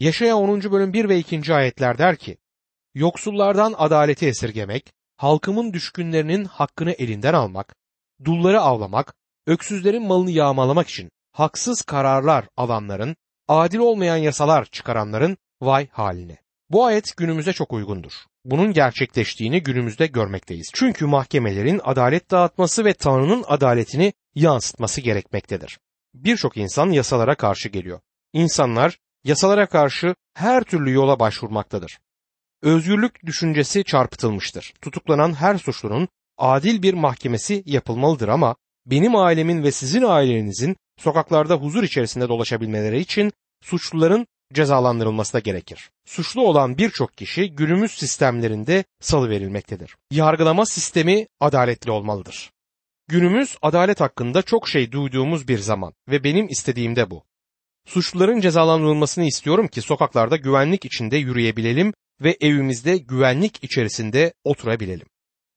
Yaşaya 10. bölüm 1 ve 2. ayetler der ki, Yoksullardan adaleti esirgemek, halkımın düşkünlerinin hakkını elinden almak, dulları avlamak, öksüzlerin malını yağmalamak için haksız kararlar alanların, adil olmayan yasalar çıkaranların vay haline. Bu ayet günümüze çok uygundur. Bunun gerçekleştiğini günümüzde görmekteyiz. Çünkü mahkemelerin adalet dağıtması ve Tanrı'nın adaletini yansıtması gerekmektedir. Birçok insan yasalara karşı geliyor. İnsanlar yasalara karşı her türlü yola başvurmaktadır. Özgürlük düşüncesi çarpıtılmıştır. Tutuklanan her suçlunun adil bir mahkemesi yapılmalıdır ama benim ailemin ve sizin ailenizin sokaklarda huzur içerisinde dolaşabilmeleri için suçluların cezalandırılması da gerekir. Suçlu olan birçok kişi günümüz sistemlerinde salı verilmektedir. Yargılama sistemi adaletli olmalıdır. Günümüz adalet hakkında çok şey duyduğumuz bir zaman ve benim istediğim de bu. Suçluların cezalandırılmasını istiyorum ki sokaklarda güvenlik içinde yürüyebilelim ve evimizde güvenlik içerisinde oturabilelim.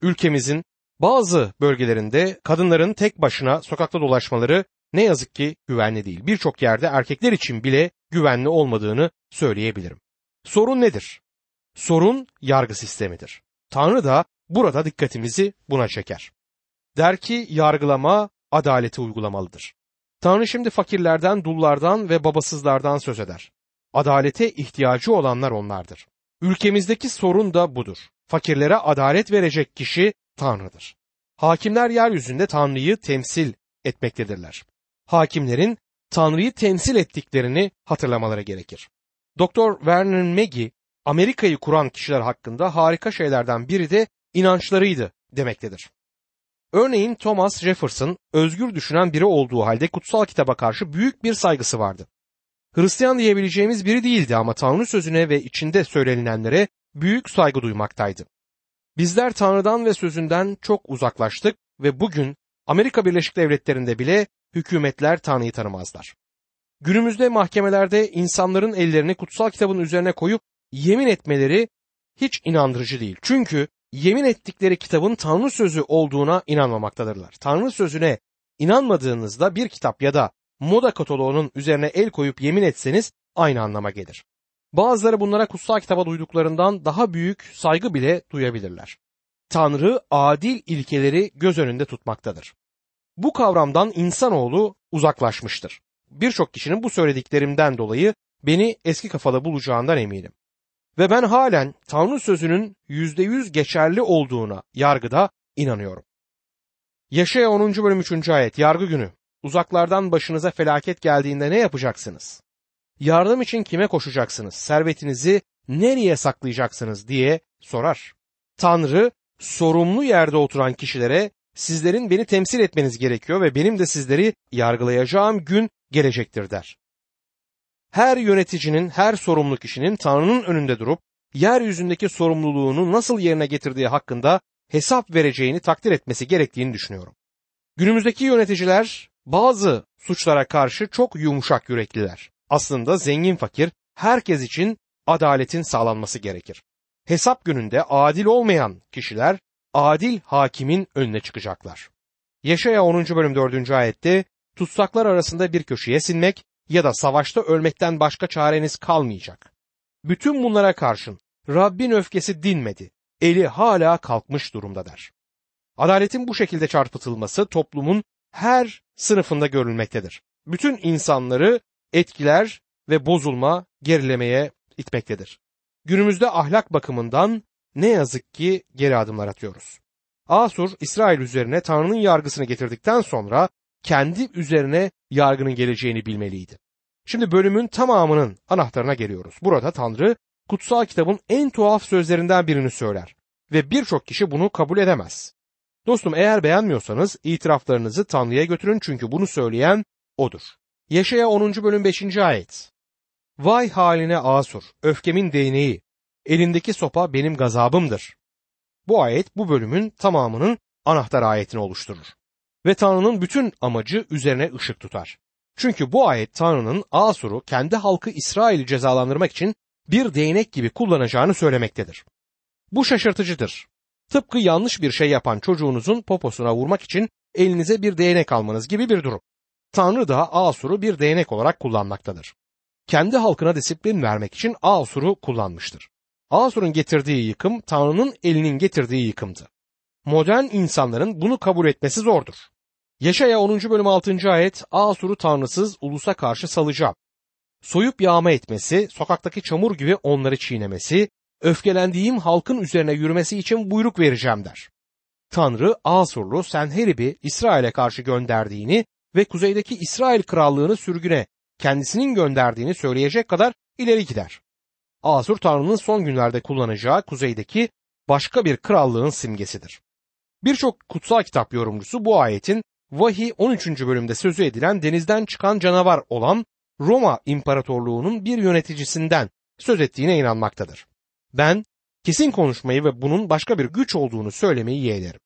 Ülkemizin bazı bölgelerinde kadınların tek başına sokakta dolaşmaları ne yazık ki güvenli değil. Birçok yerde erkekler için bile güvenli olmadığını söyleyebilirim. Sorun nedir? Sorun yargı sistemidir. Tanrı da burada dikkatimizi buna çeker. Der ki yargılama adaleti uygulamalıdır. Tanrı şimdi fakirlerden, dullardan ve babasızlardan söz eder. Adalete ihtiyacı olanlar onlardır. Ülkemizdeki sorun da budur. Fakirlere adalet verecek kişi Tanrı'dır. Hakimler yeryüzünde Tanrı'yı temsil etmektedirler. Hakimlerin Tanrı'yı temsil ettiklerini hatırlamaları gerekir. Dr. Vernon Maggie Amerika'yı kuran kişiler hakkında harika şeylerden biri de inançlarıydı demektedir. Örneğin Thomas Jefferson özgür düşünen biri olduğu halde kutsal kitaba karşı büyük bir saygısı vardı. Hristiyan diyebileceğimiz biri değildi ama Tanrı sözüne ve içinde söylenilenlere büyük saygı duymaktaydı. Bizler Tanrı'dan ve sözünden çok uzaklaştık ve bugün Amerika Birleşik Devletleri'nde bile hükümetler Tanrı'yı tanımazlar. Günümüzde mahkemelerde insanların ellerini kutsal kitabın üzerine koyup yemin etmeleri hiç inandırıcı değil. Çünkü yemin ettikleri kitabın Tanrı sözü olduğuna inanmamaktadırlar. Tanrı sözüne inanmadığınızda bir kitap ya da moda kataloğunun üzerine el koyup yemin etseniz aynı anlama gelir. Bazıları bunlara kutsal kitaba duyduklarından daha büyük saygı bile duyabilirler. Tanrı adil ilkeleri göz önünde tutmaktadır. Bu kavramdan insanoğlu uzaklaşmıştır. Birçok kişinin bu söylediklerimden dolayı beni eski kafada bulacağından eminim. Ve ben halen Tanrı sözünün yüzde yüz geçerli olduğuna yargıda inanıyorum. Yaşaya 10. bölüm 3. ayet yargı günü. Uzaklardan başınıza felaket geldiğinde ne yapacaksınız? Yardım için kime koşacaksınız? Servetinizi nereye saklayacaksınız diye sorar. Tanrı sorumlu yerde oturan kişilere sizlerin beni temsil etmeniz gerekiyor ve benim de sizleri yargılayacağım gün gelecektir der. Her yöneticinin, her sorumlu kişinin Tanrı'nın önünde durup yeryüzündeki sorumluluğunu nasıl yerine getirdiği hakkında hesap vereceğini takdir etmesi gerektiğini düşünüyorum. Günümüzdeki yöneticiler bazı suçlara karşı çok yumuşak yürekliler. Aslında zengin fakir herkes için adaletin sağlanması gerekir. Hesap gününde adil olmayan kişiler adil hakimin önüne çıkacaklar. Yaşaya 10. bölüm 4. ayette tutsaklar arasında bir köşeye sinmek ya da savaşta ölmekten başka çareniz kalmayacak. Bütün bunlara karşın Rabbin öfkesi dinmedi, eli hala kalkmış durumda der. Adaletin bu şekilde çarpıtılması toplumun her sınıfında görülmektedir. Bütün insanları etkiler ve bozulma gerilemeye itmektedir. Günümüzde ahlak bakımından ne yazık ki geri adımlar atıyoruz. Asur İsrail üzerine Tanrı'nın yargısını getirdikten sonra kendi üzerine yargının geleceğini bilmeliydi. Şimdi bölümün tamamının anahtarına geliyoruz. Burada Tanrı kutsal kitabın en tuhaf sözlerinden birini söyler ve birçok kişi bunu kabul edemez. Dostum eğer beğenmiyorsanız itiraflarınızı Tanrı'ya götürün çünkü bunu söyleyen odur. Yaşaya 10. bölüm 5. ayet. Vay haline Asur, öfkemin değneği, elindeki sopa benim gazabımdır. Bu ayet bu bölümün tamamının anahtar ayetini oluşturur. Ve Tanrı'nın bütün amacı üzerine ışık tutar. Çünkü bu ayet Tanrı'nın Asur'u kendi halkı İsrail'i cezalandırmak için bir değnek gibi kullanacağını söylemektedir. Bu şaşırtıcıdır. Tıpkı yanlış bir şey yapan çocuğunuzun poposuna vurmak için elinize bir değnek almanız gibi bir durum. Tanrı da Asur'u bir değnek olarak kullanmaktadır. kendi halkına disiplin vermek için Asur'u kullanmıştır. Asur'un getirdiği yıkım Tanrı'nın elinin getirdiği yıkımdı. Modern insanların bunu kabul etmesi zordur. Yaşaya 10. bölüm 6. ayet Asur'u tanrısız ulusa karşı salacağım. Soyup yağma etmesi, sokaktaki çamur gibi onları çiğnemesi, öfkelendiğim halkın üzerine yürümesi için buyruk vereceğim der. Tanrı Asurlu Senherib'i İsrail'e karşı gönderdiğini ve kuzeydeki İsrail krallığını sürgüne kendisinin gönderdiğini söyleyecek kadar ileri gider. Asur Tanrı'nın son günlerde kullanacağı kuzeydeki başka bir krallığın simgesidir. Birçok kutsal kitap yorumcusu bu ayetin Vahiy 13. bölümde sözü edilen denizden çıkan canavar olan Roma İmparatorluğu'nun bir yöneticisinden söz ettiğine inanmaktadır. Ben kesin konuşmayı ve bunun başka bir güç olduğunu söylemeyi yeğlerim.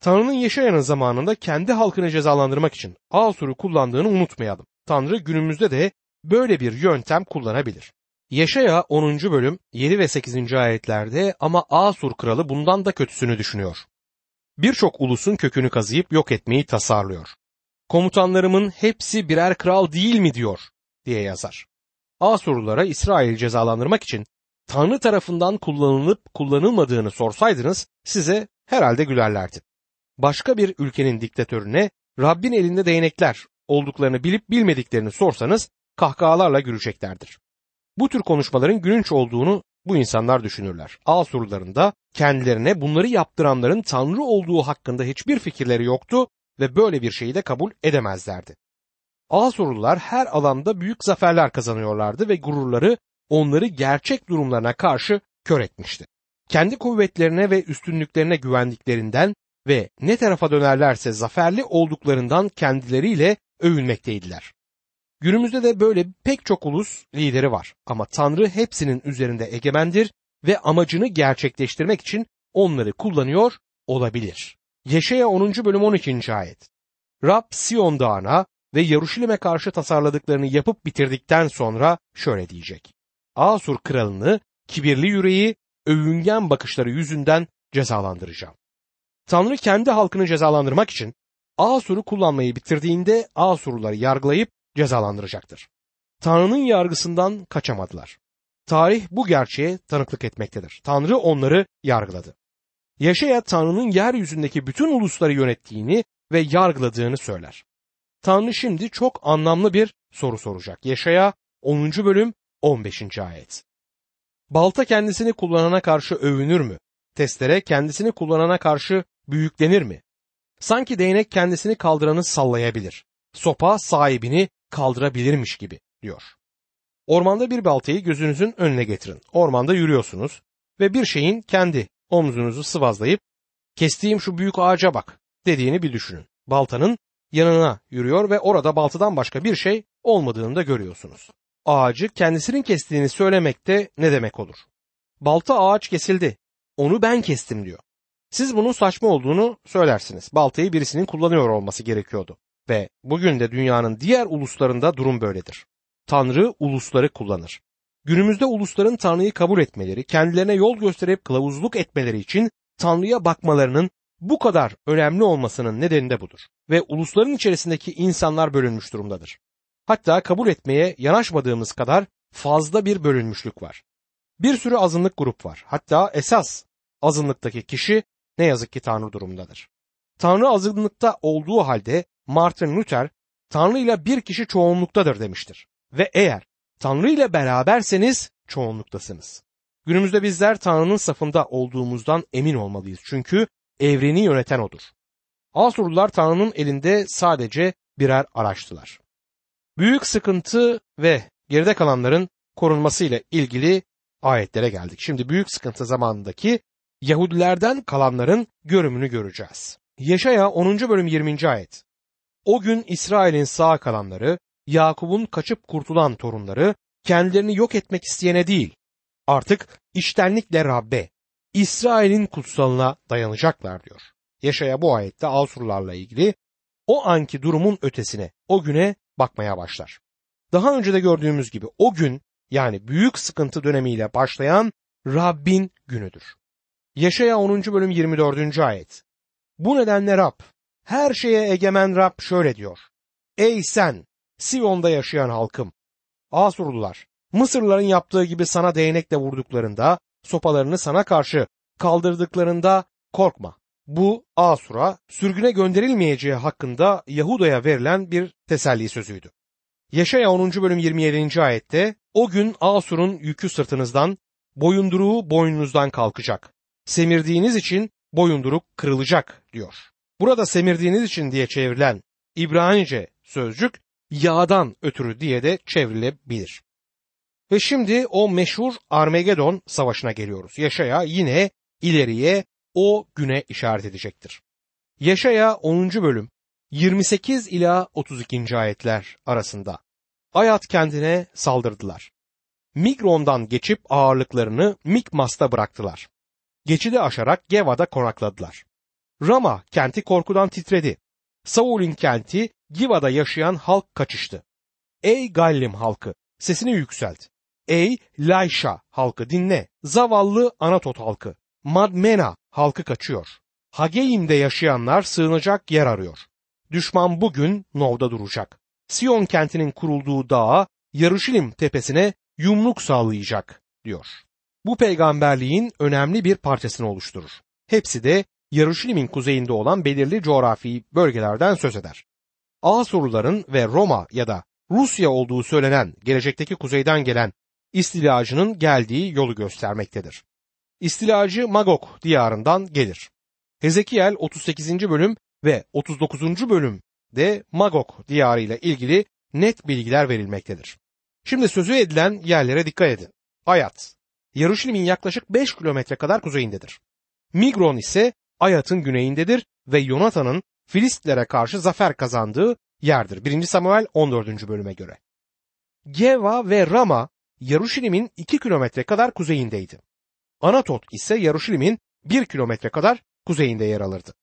Tanrı'nın yaşayanın zamanında kendi halkını cezalandırmak için Asur'u kullandığını unutmayalım. Tanrı günümüzde de böyle bir yöntem kullanabilir. Yaşaya 10. bölüm 7 ve 8. ayetlerde ama Asur kralı bundan da kötüsünü düşünüyor. Birçok ulusun kökünü kazıyıp yok etmeyi tasarlıyor. Komutanlarımın hepsi birer kral değil mi diyor diye yazar. Asurlulara İsrail cezalandırmak için Tanrı tarafından kullanılıp kullanılmadığını sorsaydınız size herhalde gülerlerdi. Başka bir ülkenin diktatörüne Rabbin elinde değnekler olduklarını bilip bilmediklerini sorsanız kahkahalarla güleceklerdir. Bu tür konuşmaların gülünç olduğunu bu insanlar düşünürler. Asurluların da kendilerine bunları yaptıranların Tanrı olduğu hakkında hiçbir fikirleri yoktu ve böyle bir şeyi de kabul edemezlerdi. Asurlular her alanda büyük zaferler kazanıyorlardı ve gururları onları gerçek durumlarına karşı kör etmişti. Kendi kuvvetlerine ve üstünlüklerine güvendiklerinden ve ne tarafa dönerlerse zaferli olduklarından kendileriyle övünmekteydiler. Günümüzde de böyle pek çok ulus lideri var ama Tanrı hepsinin üzerinde egemendir ve amacını gerçekleştirmek için onları kullanıyor olabilir. Yeşaya 10. bölüm 12. ayet. Rab Sion dağına ve Yaruşilim'e karşı tasarladıklarını yapıp bitirdikten sonra şöyle diyecek. Asur kralını kibirli yüreği, övüngen bakışları yüzünden cezalandıracağım. Tanrı kendi halkını cezalandırmak için Asur'u kullanmayı bitirdiğinde Asurluları yargılayıp cezalandıracaktır. Tanrı'nın yargısından kaçamadılar. Tarih bu gerçeğe tanıklık etmektedir. Tanrı onları yargıladı. Yaşaya Tanrı'nın yeryüzündeki bütün ulusları yönettiğini ve yargıladığını söyler. Tanrı şimdi çok anlamlı bir soru soracak. Yaşaya 10. bölüm 15. ayet. Balta kendisini kullanana karşı övünür mü? Testere kendisini kullanana karşı büyüklenir mi? Sanki değnek kendisini kaldıranı sallayabilir. Sopa sahibini kaldırabilirmiş gibi diyor. Ormanda bir baltayı gözünüzün önüne getirin. Ormanda yürüyorsunuz ve bir şeyin kendi omzunuzu sıvazlayıp kestiğim şu büyük ağaca bak dediğini bir düşünün. Baltanın yanına yürüyor ve orada baltadan başka bir şey olmadığını da görüyorsunuz. Ağacı kendisinin kestiğini söylemekte ne demek olur? Balta ağaç kesildi. Onu ben kestim diyor. Siz bunun saçma olduğunu söylersiniz. Baltayı birisinin kullanıyor olması gerekiyordu. Ve bugün de dünyanın diğer uluslarında durum böyledir. Tanrı ulusları kullanır. Günümüzde ulusların Tanrı'yı kabul etmeleri, kendilerine yol gösterip kılavuzluk etmeleri için Tanrı'ya bakmalarının bu kadar önemli olmasının nedeni de budur. Ve ulusların içerisindeki insanlar bölünmüş durumdadır. Hatta kabul etmeye yanaşmadığımız kadar fazla bir bölünmüşlük var. Bir sürü azınlık grup var. Hatta esas azınlıktaki kişi ne yazık ki Tanrı durumundadır. Tanrı azınlıkta olduğu halde Martin Luther Tanrı ile bir kişi çoğunluktadır demiştir. Ve eğer Tanrı ile beraberseniz çoğunluktasınız. Günümüzde bizler Tanrı'nın safında olduğumuzdan emin olmalıyız. Çünkü evreni yöneten odur. Asurlular Tanrı'nın elinde sadece birer araçtılar. Büyük sıkıntı ve geride kalanların korunmasıyla ilgili ayetlere geldik. Şimdi büyük sıkıntı zamanındaki Yahudilerden kalanların görümünü göreceğiz. Yaşaya 10. bölüm 20. ayet. O gün İsrail'in sağ kalanları, Yakup'un kaçıp kurtulan torunları, kendilerini yok etmek isteyene değil, artık iştenlikle Rabbe, İsrail'in kutsalına dayanacaklar diyor. Yaşaya bu ayette Asurlarla ilgili o anki durumun ötesine, o güne bakmaya başlar. Daha önce de gördüğümüz gibi o gün yani büyük sıkıntı dönemiyle başlayan Rabbin günüdür. Yaşaya 10. bölüm 24. ayet. Bu nedenle Rab, her şeye egemen Rab şöyle diyor. Ey sen, Siyon'da yaşayan halkım, Asurlular, Mısırlıların yaptığı gibi sana değnekle vurduklarında, sopalarını sana karşı kaldırdıklarında korkma. Bu Asur'a sürgüne gönderilmeyeceği hakkında Yahuda'ya verilen bir teselli sözüydü. Yaşaya 10. bölüm 27. ayette o gün Asur'un yükü sırtınızdan, boyunduruğu boynunuzdan kalkacak. Semirdiğiniz için boyunduruk kırılacak diyor. Burada semirdiğiniz için diye çevrilen İbranice sözcük yağdan ötürü diye de çevrilebilir. Ve şimdi o meşhur Armagedon savaşına geliyoruz. Yaşaya yine ileriye o güne işaret edecektir. Yaşaya 10. bölüm 28 ila 32. ayetler arasında Ayat kendine saldırdılar. Migron'dan geçip ağırlıklarını Mikmas'ta bıraktılar. Geçidi aşarak Geva'da konakladılar. Rama kenti korkudan titredi. Saul'ün kenti Giva'da yaşayan halk kaçıştı. Ey Gallim halkı sesini yükselt. Ey Layşa halkı dinle. Zavallı Anatot halkı. Madmena halkı kaçıyor. Hageyim'de yaşayanlar sığınacak yer arıyor. Düşman bugün Nov'da duracak. Siyon kentinin kurulduğu dağa, Yarışilim tepesine yumruk sağlayacak diyor. Bu peygamberliğin önemli bir parçasını oluşturur. Hepsi de Yarışilim'in kuzeyinde olan belirli coğrafi bölgelerden söz eder. Asurluların ve Roma ya da Rusya olduğu söylenen gelecekteki kuzeyden gelen istilacının geldiği yolu göstermektedir. İstilacı Magog diyarından gelir. Hezekiel 38. bölüm ve 39. bölümde Magog diyarı ile ilgili net bilgiler verilmektedir. Şimdi sözü edilen yerlere dikkat edin. Ayat, Yaruşilim'in yaklaşık 5 kilometre kadar kuzeyindedir. Migron ise Ayat'ın güneyindedir ve Yonatan'ın Filistlere karşı zafer kazandığı yerdir. 1. Samuel 14. bölüme göre. Geva ve Rama Yaruşilim'in 2 kilometre kadar kuzeyindeydi. Anatot ise Yaruşilim'in 1 kilometre kadar kuzeyinde yer alırdı.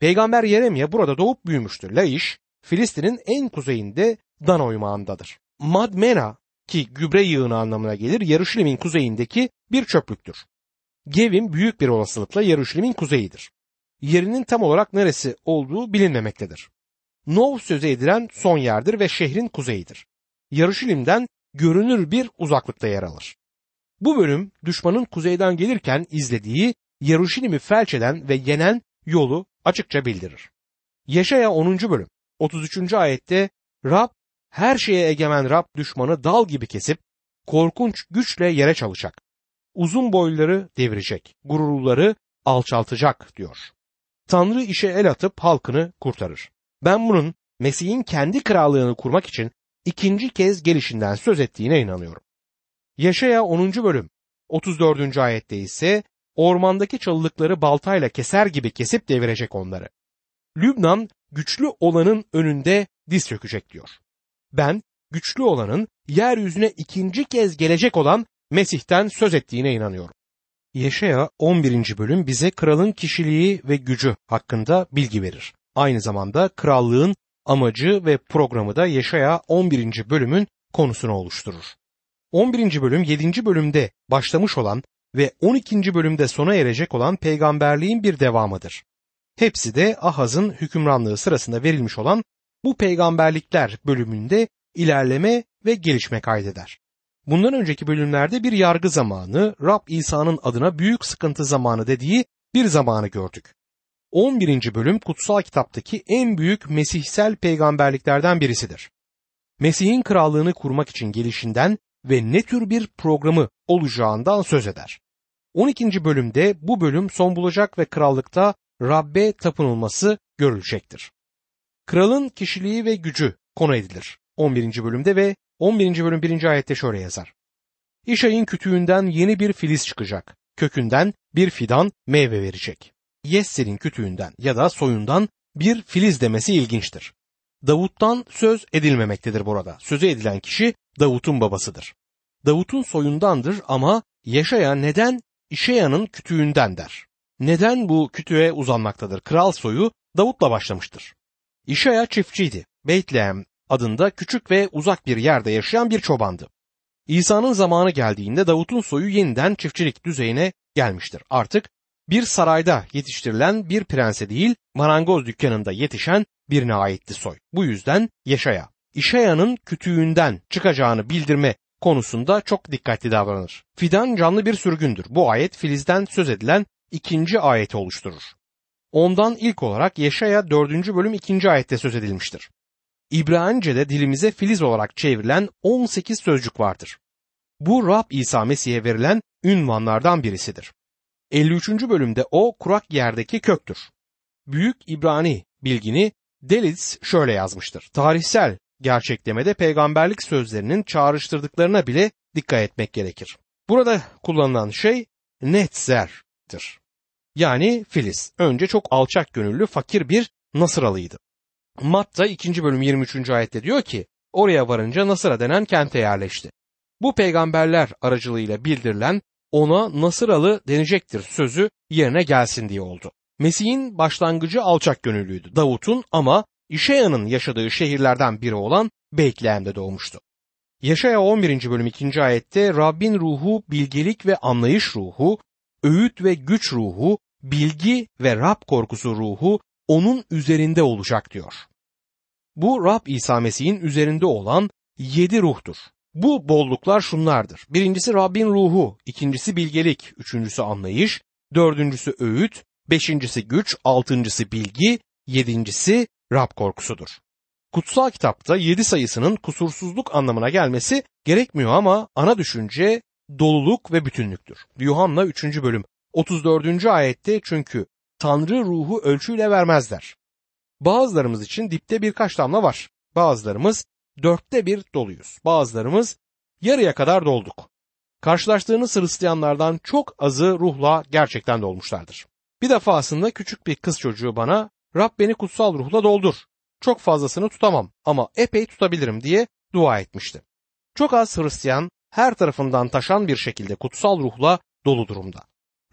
Peygamber Yeremye burada doğup büyümüştür. Laiş, Filistin'in en kuzeyinde Dan oymağındadır. Madmena ki gübre yığını anlamına gelir Yaruşilim'in kuzeyindeki bir çöplüktür. Gevim büyük bir olasılıkla Yaruşilim'in kuzeyidir. Yerinin tam olarak neresi olduğu bilinmemektedir. Nov sözü edilen son yerdir ve şehrin kuzeyidir. Yaruşilim'den görünür bir uzaklıkta yer alır. Bu bölüm düşmanın kuzeyden gelirken izlediği Yaruşilim'i felç eden ve yenen yolu açıkça bildirir. Yaşaya 10. bölüm 33. ayette Rab her şeye egemen Rab düşmanı dal gibi kesip korkunç güçle yere çalışacak. Uzun boyları devirecek, gururluları alçaltacak diyor. Tanrı işe el atıp halkını kurtarır. Ben bunun Mesih'in kendi krallığını kurmak için ikinci kez gelişinden söz ettiğine inanıyorum. Yaşaya 10. bölüm 34. ayette ise ormandaki çalılıkları baltayla keser gibi kesip devirecek onları. Lübnan güçlü olanın önünde diz çökecek diyor. Ben güçlü olanın yeryüzüne ikinci kez gelecek olan Mesih'ten söz ettiğine inanıyorum. Yeşaya 11. bölüm bize kralın kişiliği ve gücü hakkında bilgi verir. Aynı zamanda krallığın amacı ve programı da Yeşaya 11. bölümün konusunu oluşturur. 11. bölüm 7. bölümde başlamış olan ve 12. bölümde sona erecek olan peygamberliğin bir devamıdır. Hepsi de Ahaz'ın hükümranlığı sırasında verilmiş olan bu peygamberlikler bölümünde ilerleme ve gelişme kaydeder. Bundan önceki bölümlerde bir yargı zamanı, Rab İsa'nın adına büyük sıkıntı zamanı dediği bir zamanı gördük. 11. bölüm kutsal kitaptaki en büyük mesihsel peygamberliklerden birisidir. Mesih'in krallığını kurmak için gelişinden ve ne tür bir programı olacağından söz eder. 12. bölümde bu bölüm son bulacak ve krallıkta Rabbe tapınılması görülecektir. Kralın kişiliği ve gücü konu edilir 11. bölümde ve 11. bölüm 1. ayette şöyle yazar. İşay'ın kütüğünden yeni bir filiz çıkacak. Kökünden bir fidan meyve verecek. Yesser'in kütüğünden ya da soyundan bir filiz demesi ilginçtir. Davut'tan söz edilmemektedir burada. Sözü edilen kişi Davut'un babasıdır. Davut'un soyundandır ama Yaşaya neden İşeya'nın kütüğünden der. Neden bu kütüğe uzanmaktadır? Kral soyu Davut'la başlamıştır. İşaya çiftçiydi. Beytlehem adında küçük ve uzak bir yerde yaşayan bir çobandı. İsa'nın zamanı geldiğinde Davut'un soyu yeniden çiftçilik düzeyine gelmiştir. Artık bir sarayda yetiştirilen bir prense değil, marangoz dükkanında yetişen birine aitti soy. Bu yüzden Yaşaya, İşaya'nın kütüğünden çıkacağını bildirme konusunda çok dikkatli davranır. Fidan canlı bir sürgündür. Bu ayet Filiz'den söz edilen ikinci ayeti oluşturur. Ondan ilk olarak Yeşaya 4. bölüm 2. ayette söz edilmiştir. İbranice'de dilimize Filiz olarak çevrilen 18 sözcük vardır. Bu Rab İsa Mesih'e verilen ünvanlardan birisidir. 53. bölümde o kurak yerdeki köktür. Büyük İbrani bilgini Deliz şöyle yazmıştır. Tarihsel gerçeklemede peygamberlik sözlerinin çağrıştırdıklarına bile dikkat etmek gerekir. Burada kullanılan şey Netzer'dir. Yani Filiz. Önce çok alçak gönüllü fakir bir Nasıralıydı. Matta 2. bölüm 23. ayette diyor ki oraya varınca Nasıra denen kente yerleşti. Bu peygamberler aracılığıyla bildirilen ona Nasıralı denecektir sözü yerine gelsin diye oldu. Mesih'in başlangıcı alçak gönüllüydü. Davut'un ama İşeya'nın yaşadığı şehirlerden biri olan Beytlehem'de doğmuştu. Yaşaya 11. bölüm 2. ayette Rabbin ruhu bilgelik ve anlayış ruhu, öğüt ve güç ruhu, bilgi ve Rab korkusu ruhu onun üzerinde olacak diyor. Bu Rab İsa Mesih'in üzerinde olan yedi ruhtur. Bu bolluklar şunlardır. Birincisi Rabbin ruhu, ikincisi bilgelik, üçüncüsü anlayış, dördüncüsü öğüt, beşincisi güç, altıncısı bilgi, yedincisi Rab korkusudur. Kutsal kitapta yedi sayısının kusursuzluk anlamına gelmesi gerekmiyor ama ana düşünce doluluk ve bütünlüktür. Yuhanna 3. bölüm 34. ayette çünkü Tanrı ruhu ölçüyle vermezler. Bazılarımız için dipte birkaç damla var. Bazılarımız dörtte bir doluyuz. Bazılarımız yarıya kadar dolduk. Karşılaştığınız Hristiyanlardan çok azı ruhla gerçekten dolmuşlardır. Bir defasında küçük bir kız çocuğu bana Rab beni kutsal ruhla doldur. Çok fazlasını tutamam ama epey tutabilirim diye dua etmişti. Çok az Hristiyan her tarafından taşan bir şekilde kutsal ruhla dolu durumda.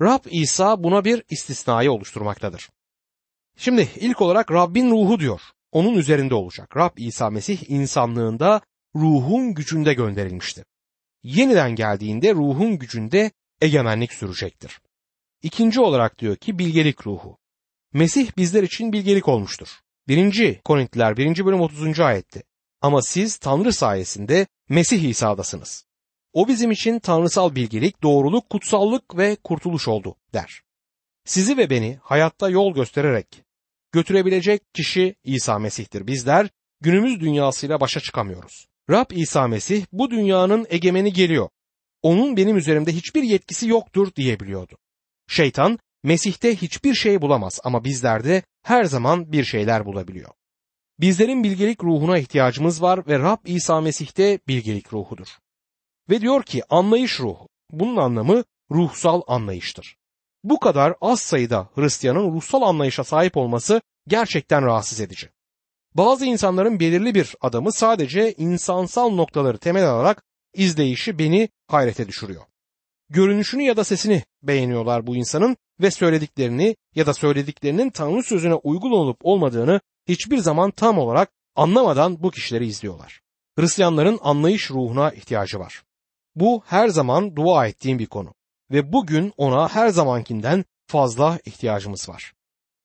Rab İsa buna bir istisnayı oluşturmaktadır. Şimdi ilk olarak Rabbin ruhu diyor. Onun üzerinde olacak. Rab İsa Mesih insanlığında ruhun gücünde gönderilmişti. Yeniden geldiğinde ruhun gücünde egemenlik sürecektir. İkinci olarak diyor ki bilgelik ruhu. Mesih bizler için bilgelik olmuştur. 1. Korintliler 1. bölüm 30. ayette. Ama siz Tanrı sayesinde Mesih İsa'dasınız. O bizim için tanrısal bilgelik, doğruluk, kutsallık ve kurtuluş oldu der. Sizi ve beni hayatta yol göstererek götürebilecek kişi İsa Mesih'tir. Bizler günümüz dünyasıyla başa çıkamıyoruz. Rab İsa Mesih bu dünyanın egemeni geliyor. Onun benim üzerimde hiçbir yetkisi yoktur diyebiliyordu. Şeytan Mesih'te hiçbir şey bulamaz ama bizlerde her zaman bir şeyler bulabiliyor. Bizlerin bilgelik ruhuna ihtiyacımız var ve Rab İsa Mesih'te bilgelik ruhudur. Ve diyor ki anlayış ruhu. Bunun anlamı ruhsal anlayıştır. Bu kadar az sayıda Hristiyanın ruhsal anlayışa sahip olması gerçekten rahatsız edici. Bazı insanların belirli bir adamı sadece insansal noktaları temel alarak izleyişi beni hayrete düşürüyor. Görünüşünü ya da sesini beğeniyorlar bu insanın ve söylediklerini ya da söylediklerinin Tanrı sözüne uygun olup olmadığını hiçbir zaman tam olarak anlamadan bu kişileri izliyorlar. Hristiyanların anlayış ruhuna ihtiyacı var. Bu her zaman dua ettiğim bir konu ve bugün ona her zamankinden fazla ihtiyacımız var.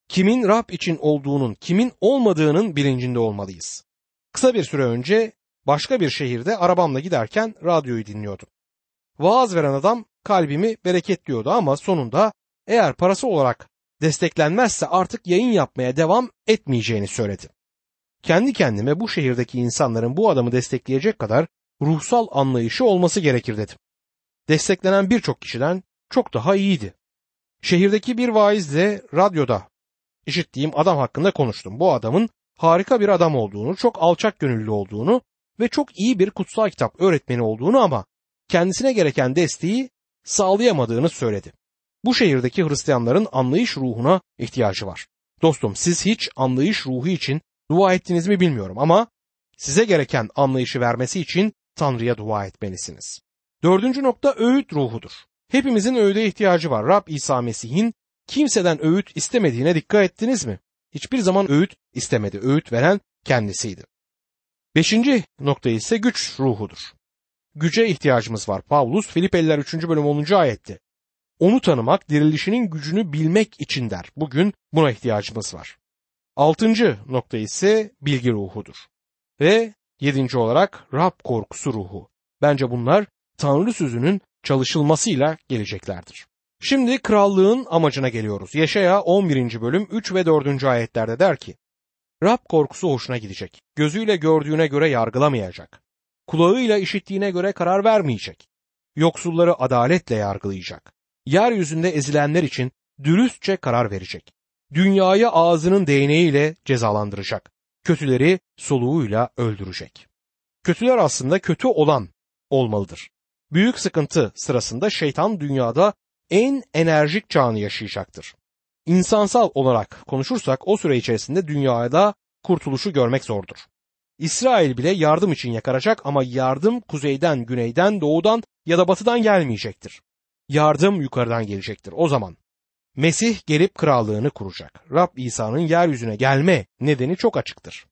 Kimin Rab için olduğunun, kimin olmadığının bilincinde olmalıyız. Kısa bir süre önce başka bir şehirde arabamla giderken radyoyu dinliyordum. Vaaz veren adam kalbimi bereketliyordu ama sonunda eğer parası olarak desteklenmezse artık yayın yapmaya devam etmeyeceğini söyledi. Kendi kendime bu şehirdeki insanların bu adamı destekleyecek kadar ruhsal anlayışı olması gerekir dedim. Desteklenen birçok kişiden çok daha iyiydi. Şehirdeki bir vaizle radyoda işittiğim adam hakkında konuştum. Bu adamın harika bir adam olduğunu, çok alçak gönüllü olduğunu ve çok iyi bir kutsal kitap öğretmeni olduğunu ama kendisine gereken desteği sağlayamadığını söyledi. Bu şehirdeki Hristiyanların anlayış ruhuna ihtiyacı var. Dostum siz hiç anlayış ruhu için dua ettiniz mi bilmiyorum ama size gereken anlayışı vermesi için Tanrı'ya dua etmelisiniz. Dördüncü nokta öğüt ruhudur. Hepimizin öğüde ihtiyacı var. Rab İsa Mesih'in kimseden öğüt istemediğine dikkat ettiniz mi? Hiçbir zaman öğüt istemedi. Öğüt veren kendisiydi. Beşinci nokta ise güç ruhudur. Güce ihtiyacımız var. Pavlus Filipeliler 3. bölüm 10. ayette. Onu tanımak dirilişinin gücünü bilmek için der. Bugün buna ihtiyacımız var. Altıncı nokta ise bilgi ruhudur. Ve Yedinci olarak Rab korkusu ruhu. Bence bunlar Tanrı sözünün çalışılmasıyla geleceklerdir. Şimdi krallığın amacına geliyoruz. Yaşaya 11. bölüm 3 ve 4. ayetlerde der ki, Rab korkusu hoşuna gidecek. Gözüyle gördüğüne göre yargılamayacak. Kulağıyla işittiğine göre karar vermeyecek. Yoksulları adaletle yargılayacak. Yeryüzünde ezilenler için dürüstçe karar verecek. Dünyayı ağzının değneğiyle cezalandıracak. Kötüleri soluğuyla öldürecek. Kötüler aslında kötü olan olmalıdır. Büyük sıkıntı sırasında şeytan dünyada en enerjik çağını yaşayacaktır. İnsansal olarak konuşursak o süre içerisinde dünyada kurtuluşu görmek zordur. İsrail bile yardım için yakaracak ama yardım kuzeyden, güneyden, doğudan ya da batıdan gelmeyecektir. Yardım yukarıdan gelecektir. O zaman Mesih gelip krallığını kuracak. Rab İsa'nın yeryüzüne gelme nedeni çok açıktır.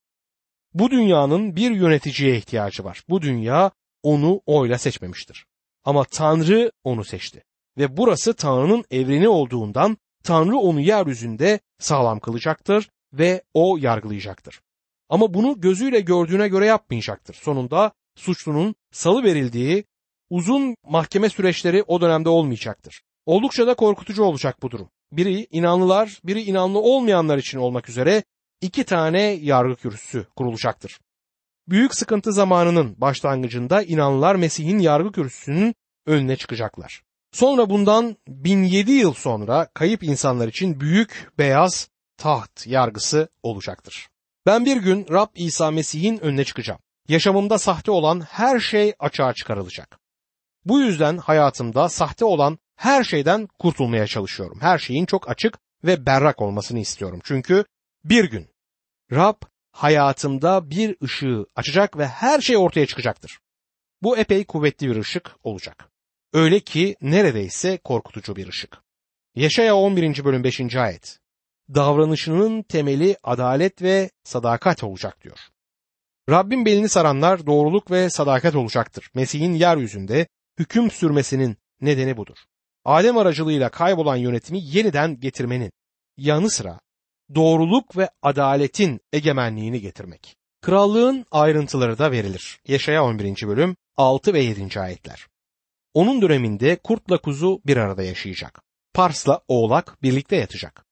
Bu dünyanın bir yöneticiye ihtiyacı var. Bu dünya onu oyla seçmemiştir. Ama Tanrı onu seçti. Ve burası Tanrı'nın evreni olduğundan Tanrı onu yeryüzünde sağlam kılacaktır ve o yargılayacaktır. Ama bunu gözüyle gördüğüne göre yapmayacaktır. Sonunda suçlunun salı verildiği uzun mahkeme süreçleri o dönemde olmayacaktır. Oldukça da korkutucu olacak bu durum. Biri inanlılar, biri inanlı olmayanlar için olmak üzere iki tane yargı kürsüsü kurulacaktır. Büyük sıkıntı zamanının başlangıcında inanlılar Mesih'in yargı kürsüsünün önüne çıkacaklar. Sonra bundan 1007 yıl sonra kayıp insanlar için büyük beyaz taht yargısı olacaktır. Ben bir gün Rab İsa Mesih'in önüne çıkacağım. Yaşamımda sahte olan her şey açığa çıkarılacak. Bu yüzden hayatımda sahte olan her şeyden kurtulmaya çalışıyorum. Her şeyin çok açık ve berrak olmasını istiyorum. Çünkü bir gün Rab hayatımda bir ışığı açacak ve her şey ortaya çıkacaktır. Bu epey kuvvetli bir ışık olacak. Öyle ki neredeyse korkutucu bir ışık. Yaşaya 11. bölüm 5. ayet. Davranışının temeli adalet ve sadakat olacak diyor. Rabbin belini saranlar doğruluk ve sadakat olacaktır. Mesih'in yeryüzünde hüküm sürmesinin nedeni budur. Adem aracılığıyla kaybolan yönetimi yeniden getirmenin yanı sıra doğruluk ve adaletin egemenliğini getirmek. Krallığın ayrıntıları da verilir. Yaşaya 11. bölüm 6 ve 7. ayetler. Onun döneminde kurtla kuzu bir arada yaşayacak. Parsla oğlak birlikte yatacak.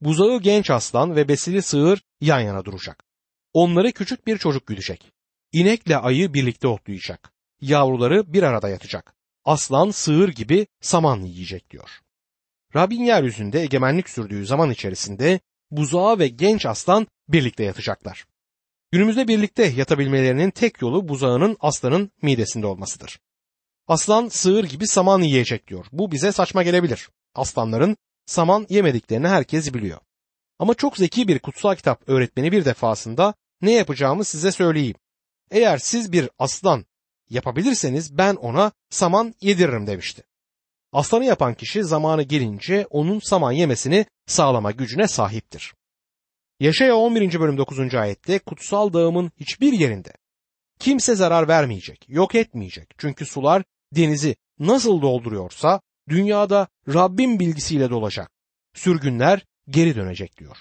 Buzağı genç aslan ve besili sığır yan yana duracak. Onları küçük bir çocuk güdecek. İnekle ayı birlikte otlayacak. Yavruları bir arada yatacak. Aslan sığır gibi saman yiyecek diyor. Rabbin yeryüzünde egemenlik sürdüğü zaman içerisinde buzağı ve genç aslan birlikte yatacaklar. Günümüzde birlikte yatabilmelerinin tek yolu buzağının aslanın midesinde olmasıdır. Aslan sığır gibi saman yiyecek diyor. Bu bize saçma gelebilir. Aslanların saman yemediklerini herkes biliyor. Ama çok zeki bir kutsal kitap öğretmeni bir defasında ne yapacağımı size söyleyeyim. Eğer siz bir aslan yapabilirseniz ben ona saman yediririm demişti. Aslanı yapan kişi zamanı gelince onun saman yemesini sağlama gücüne sahiptir. Yaşaya 11. bölüm 9. ayette kutsal dağımın hiçbir yerinde kimse zarar vermeyecek, yok etmeyecek. Çünkü sular denizi nasıl dolduruyorsa dünyada Rabbin bilgisiyle dolacak. Sürgünler geri dönecek diyor.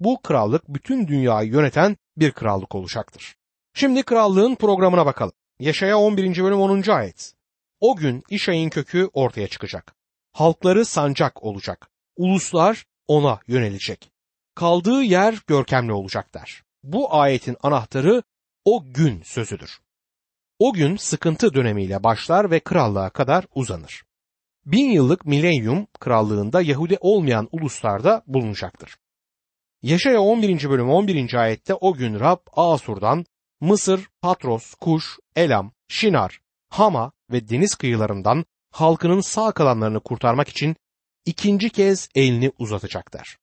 Bu krallık bütün dünyayı yöneten bir krallık olacaktır. Şimdi krallığın programına bakalım. Yaşaya 11. bölüm 10. ayet. O gün İşay'ın kökü ortaya çıkacak. Halkları sancak olacak. Uluslar ona yönelecek. Kaldığı yer görkemli olacak der. Bu ayetin anahtarı o gün sözüdür. O gün sıkıntı dönemiyle başlar ve krallığa kadar uzanır. Bin yıllık milenyum krallığında Yahudi olmayan uluslarda bulunacaktır. Yaşaya 11. bölüm 11. ayette o gün Rab Asur'dan Mısır, Patros, Kuş, Elam, Şinar, Hama ve deniz kıyılarından halkının sağ kalanlarını kurtarmak için ikinci kez elini uzatacaklar.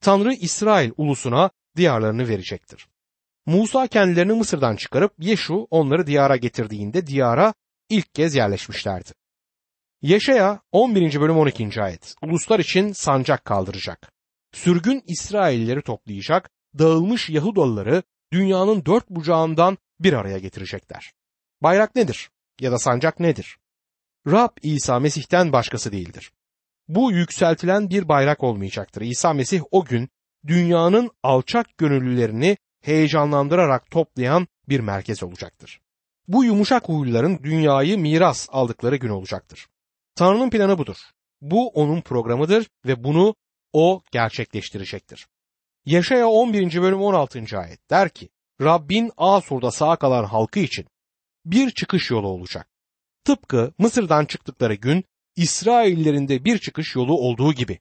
Tanrı İsrail ulusuna diyarlarını verecektir. Musa kendilerini Mısır'dan çıkarıp Yeşu onları diyara getirdiğinde diyara ilk kez yerleşmişlerdi. Yaşaya 11. bölüm 12. ayet. Uluslar için sancak kaldıracak. Sürgün İsraillileri toplayacak, dağılmış Yahudalıları dünyanın dört bucağından bir araya getirecekler. Bayrak nedir? Ya da sancak nedir? Rab İsa Mesih'ten başkası değildir. Bu yükseltilen bir bayrak olmayacaktır. İsa Mesih o gün dünyanın alçak gönüllülerini heyecanlandırarak toplayan bir merkez olacaktır. Bu yumuşak huyluların dünyayı miras aldıkları gün olacaktır. Tanrı'nın planı budur. Bu onun programıdır ve bunu o gerçekleştirecektir. Yaşaya 11. bölüm 16. ayet der ki Rabbin Asur'da sağ kalan halkı için bir çıkış yolu olacak. Tıpkı Mısır'dan çıktıkları gün İsraillerin de bir çıkış yolu olduğu gibi.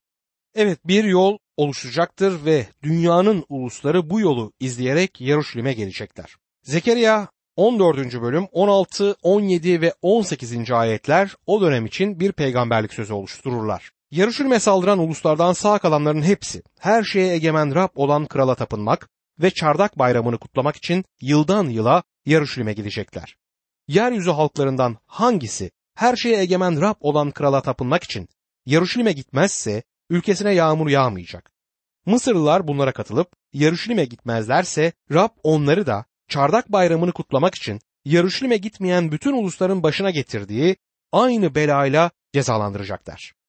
Evet bir yol oluşacaktır ve dünyanın ulusları bu yolu izleyerek Yaruşilim'e gelecekler. Zekeriya 14. bölüm 16, 17 ve 18. ayetler o dönem için bir peygamberlik sözü oluştururlar. Yarışülme saldıran uluslardan sağ kalanların hepsi her şeye egemen Rab olan krala tapınmak ve çardak bayramını kutlamak için yıldan yıla Yarışülme gidecekler. Yeryüzü halklarından hangisi her şeye egemen Rab olan krala tapınmak için Yarışülme gitmezse ülkesine yağmur yağmayacak. Mısırlılar bunlara katılıp Yarışülme gitmezlerse Rab onları da çardak bayramını kutlamak için Yarışlim'e gitmeyen bütün ulusların başına getirdiği aynı belayla cezalandıracaklar.